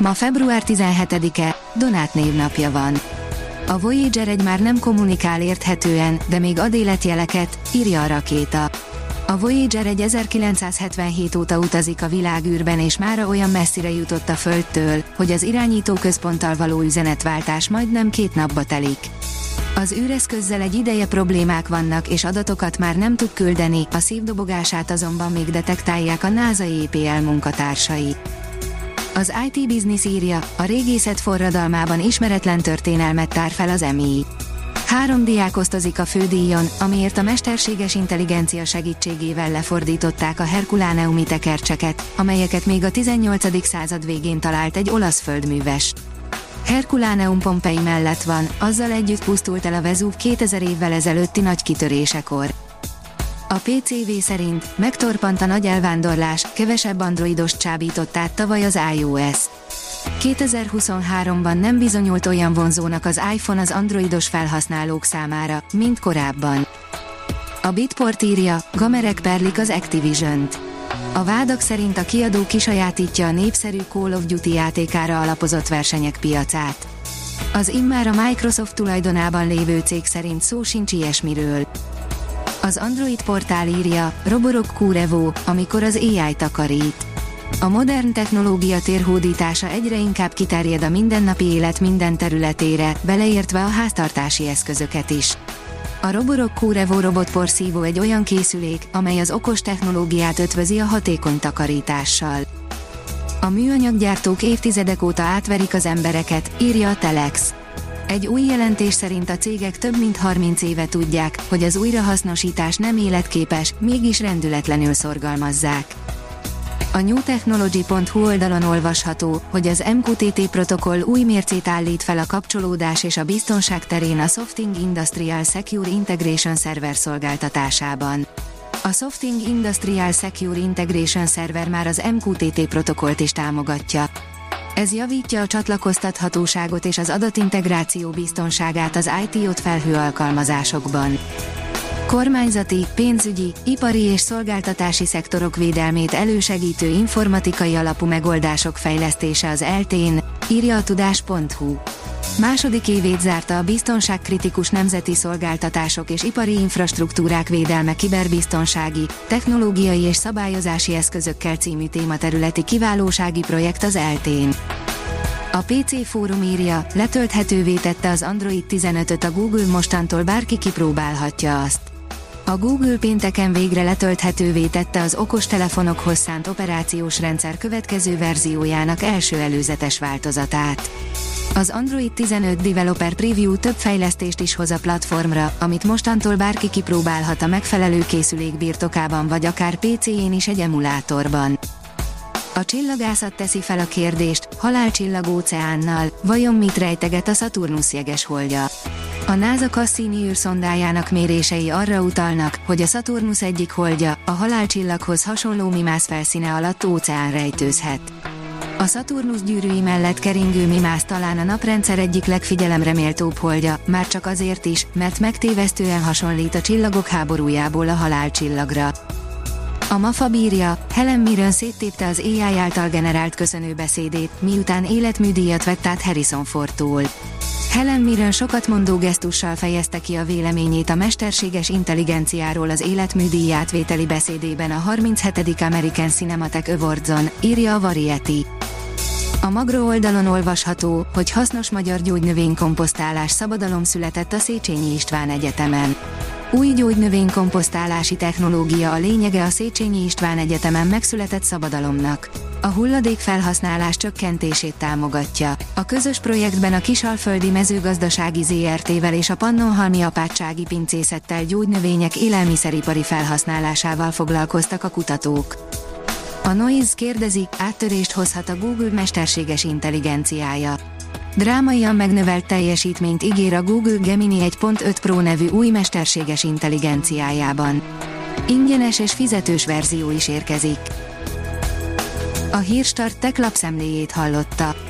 Ma február 17-e, Donát névnapja van. A Voyager egy már nem kommunikál érthetően, de még ad életjeleket, írja a rakéta. A Voyager egy 1977 óta utazik a világűrben és mára olyan messzire jutott a Földtől, hogy az irányító központtal való üzenetváltás majdnem két napba telik. Az űreszközzel egy ideje problémák vannak és adatokat már nem tud küldeni, a szívdobogását azonban még detektálják a NASA EPL munkatársai. Az IT Business írja, a régészet forradalmában ismeretlen történelmet tár fel az EMI. Három diák osztozik a fődíjon, amiért a mesterséges intelligencia segítségével lefordították a Herkuláneumi tekercseket, amelyeket még a 18. század végén talált egy olasz földműves. Herkuláneum Pompei mellett van, azzal együtt pusztult el a Vezúv 2000 évvel ezelőtti nagy kitörésekor. A PCV szerint megtorpant a nagy elvándorlás, kevesebb androidos csábított át tavaly az iOS. 2023-ban nem bizonyult olyan vonzónak az iPhone az androidos felhasználók számára, mint korábban. A Bitport írja, gamerek perlik az Activision-t. A vádak szerint a kiadó kisajátítja a népszerű Call of Duty játékára alapozott versenyek piacát. Az immár a Microsoft tulajdonában lévő cég szerint szó sincs ilyesmiről. Az Android portál írja, Roborok Kurevo, amikor az AI takarít. A modern technológia térhódítása egyre inkább kiterjed a mindennapi élet minden területére, beleértve a háztartási eszközöket is. A Roborok Kurevo robotporszívó egy olyan készülék, amely az okos technológiát ötvözi a hatékony takarítással. A műanyaggyártók évtizedek óta átverik az embereket, írja a Telex. Egy új jelentés szerint a cégek több mint 30 éve tudják, hogy az újrahasznosítás nem életképes, mégis rendületlenül szorgalmazzák. A newtechnology.hu oldalon olvasható, hogy az MQTT protokoll új mércét állít fel a kapcsolódás és a biztonság terén a Softing Industrial Secure Integration Server szolgáltatásában. A Softing Industrial Secure Integration Server már az MQTT protokollt is támogatja. Ez javítja a csatlakoztathatóságot és az adatintegráció biztonságát az IT-ot felhő alkalmazásokban. Kormányzati, pénzügyi, ipari és szolgáltatási szektorok védelmét elősegítő informatikai alapú megoldások fejlesztése az eltén, írja a tudás.hu. Második évét zárta a biztonságkritikus nemzeti szolgáltatások és ipari infrastruktúrák védelme kiberbiztonsági, technológiai és szabályozási eszközökkel című tématerületi kiválósági projekt az eltén. A PC fórum írja, letölthetővé tette az Android 15-öt a Google mostantól bárki kipróbálhatja azt. A Google pénteken végre letölthetővé tette az okostelefonokhoz szánt operációs rendszer következő verziójának első előzetes változatát. Az Android 15 Developer Preview több fejlesztést is hoz a platformra, amit mostantól bárki kipróbálhat a megfelelő készülék birtokában vagy akár PC-én is egy emulátorban. A csillagászat teszi fel a kérdést, halálcsillag óceánnal, vajon mit rejteget a Saturnus jeges holdja? A NASA Cassini űrszondájának mérései arra utalnak, hogy a Saturnus egyik holdja, a halálcsillaghoz hasonló mimász felszíne alatt óceán rejtőzhet. A Saturnus gyűrűi mellett keringő mimász talán a naprendszer egyik legfigyelemre méltóbb holdja, már csak azért is, mert megtévesztően hasonlít a csillagok háborújából a halálcsillagra. A MAFA bírja, Helen Mirren széttépte az AI által generált köszönő beszédét, miután életműdíjat vett át Harrison Fordtól. Helen Mirren sokat mondó gesztussal fejezte ki a véleményét a mesterséges intelligenciáról az életműdíj átvételi beszédében a 37. American Cinematic Awards-on, írja a Variety. A Magro oldalon olvasható, hogy hasznos magyar gyógynövénykomposztálás szabadalom született a Széchenyi István Egyetemen. Új gyógynövénykomposztálási technológia a lényege a Széchenyi István Egyetemen megszületett szabadalomnak. A hulladék felhasználás csökkentését támogatja. A közös projektben a Kisalföldi mezőgazdasági ZRT-vel és a Pannonhalmi apátsági pincészettel gyógynövények élelmiszeripari felhasználásával foglalkoztak a kutatók. A Noise kérdezi, áttörést hozhat a Google mesterséges intelligenciája. Drámaian megnövelt teljesítményt ígér a Google Gemini 1.5 Pro nevű új mesterséges intelligenciájában. Ingyenes és fizetős verzió is érkezik. A Hírstart tech lapszemléjét hallotta.